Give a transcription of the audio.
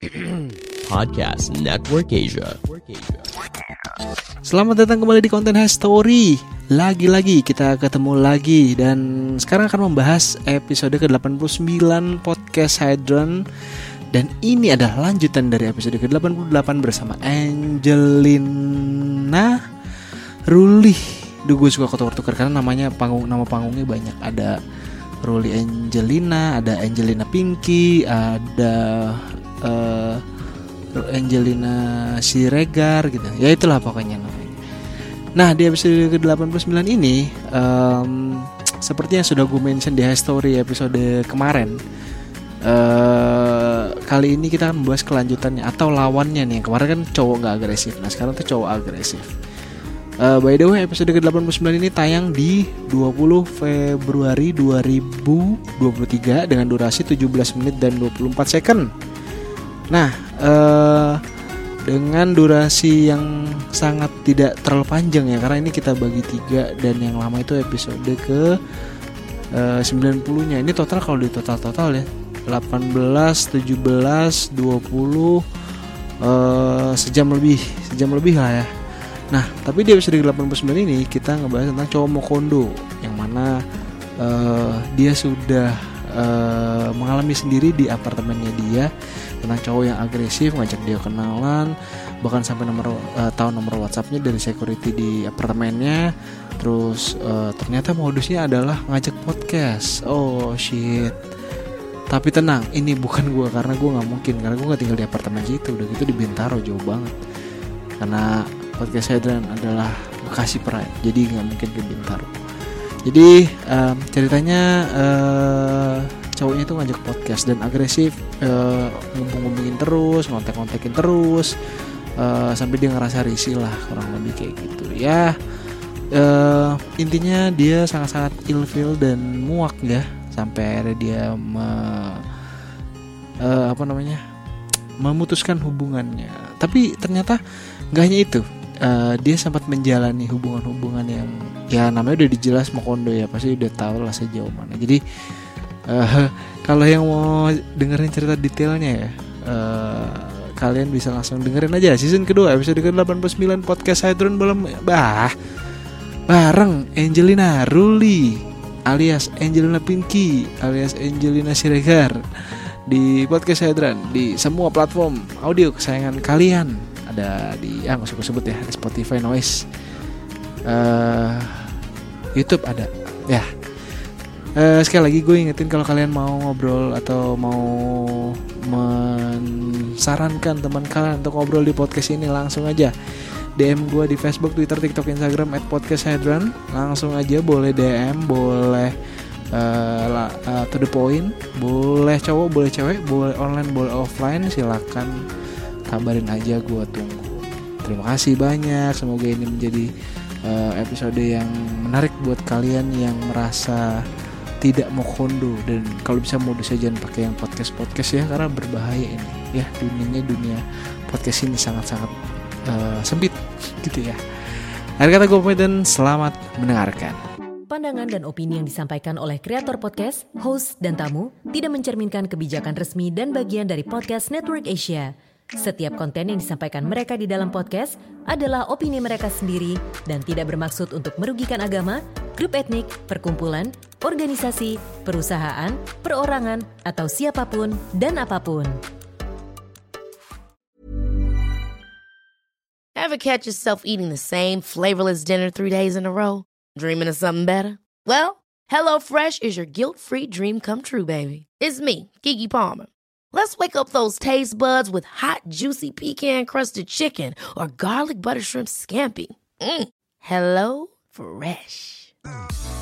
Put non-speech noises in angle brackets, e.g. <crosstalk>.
<clears throat> Podcast Network Asia. Selamat datang kembali di konten Story. Lagi-lagi kita ketemu lagi dan sekarang akan membahas episode ke-89 podcast Hydron dan ini adalah lanjutan dari episode ke-88 bersama Angelina Ruli. Duh gue suka kotor-kotor karena namanya panggung nama panggungnya banyak. Ada Ruli Angelina, ada Angelina Pinky, ada eh, Angelina Siregar gitu. Ya itulah pokoknya namanya. Nah di episode ke-89 ini em, Seperti yang sudah gue mention di history episode kemarin eh Kali ini kita membahas kelanjutannya Atau lawannya nih kemarin kan cowok gak agresif Nah sekarang tuh cowok agresif Eh, By the way episode ke-89 ini tayang di 20 Februari 2023 Dengan durasi 17 menit dan 24 second Nah, eh dengan durasi yang sangat tidak terlalu panjang ya karena ini kita bagi tiga dan yang lama itu episode ke eh, 90-nya. Ini total kalau di total-total ya 18, 17, 20 eh sejam lebih, sejam lebih lah ya. Nah, tapi di episode ke-89 ini kita ngebahas tentang cowok Mokondo yang mana eh, dia sudah eh, mengalami sendiri di apartemennya dia tentang cowok yang agresif ngajak dia kenalan bahkan sampai nomor eh, tahu nomor WhatsAppnya dari security di apartemennya. Terus eh, ternyata modusnya adalah ngajak podcast. Oh shit. Tapi tenang ini bukan gua karena gua nggak mungkin. Karena gua nggak tinggal di apartemen situ. Udah gitu di Bintaro jauh banget. Karena podcast Hydran adalah Bekasi Pride. Jadi nggak mungkin ke Bintaro. Jadi em, ceritanya eh, cowoknya itu ngajak podcast dan agresif eh, ngumpul-ngumpulin terus ngontek-ngontekin terus eh, sampai dia ngerasa risih lah kurang lebih kayak gitu. Ya eh, intinya dia sangat-sangat ilfeel dan muak ya sampai akhirnya dia me- eh, apa namanya memutuskan hubungannya. Tapi ternyata nggak hanya itu Eh, dia sempat menjalani hubungan-hubungan yang ya namanya udah dijelas Mokondo ya pasti udah tahu lah sejauh mana. Jadi eh, kalau yang mau dengerin cerita detailnya ya eh, kalian bisa langsung dengerin aja season kedua episode ke-89 podcast Hydron belum bah bareng Angelina Ruli alias Angelina Pinky alias Angelina Siregar di podcast Hydran di semua platform audio kesayangan kalian ada di ah nggak usah sebut ya ada Spotify Noise. Eh YouTube ada ya Eh, sekali lagi gue ingetin kalau kalian mau ngobrol atau mau mensarankan teman kalian untuk ngobrol di podcast ini langsung aja DM gue di Facebook, Twitter, TikTok, Instagram at podcast langsung aja boleh DM boleh eh, la- eh, to the point. Boleh cowok boleh cewek boleh online boleh offline silakan kabarin aja gue tunggu. Terima kasih banyak semoga ini menjadi eh, episode yang menarik buat kalian yang merasa tidak mau kondo. Dan kalau bisa modus aja jangan pakai yang podcast podcast ya karena berbahaya ini. Ya dunianya dunia podcast ini sangat sangat eh, sempit gitu ya. Akhir kata gue dan selamat mendengarkan. Pandangan dan opini yang disampaikan oleh kreator podcast, host, dan tamu tidak mencerminkan kebijakan resmi dan bagian dari podcast Network Asia. Setiap konten yang disampaikan mereka di dalam podcast adalah opini mereka sendiri dan tidak bermaksud untuk merugikan agama, grup etnik, perkumpulan, organisasi, perusahaan, perorangan, atau siapapun dan apapun. Ever catch yourself eating the same flavorless dinner three days in a row? Dreaming of something better? Well, HelloFresh is your guilt-free dream come true, baby. It's me, Kiki Palmer. Let's wake up those taste buds with hot, juicy pecan-crusted chicken or garlic butter shrimp scampi. Mm. Hello Fresh.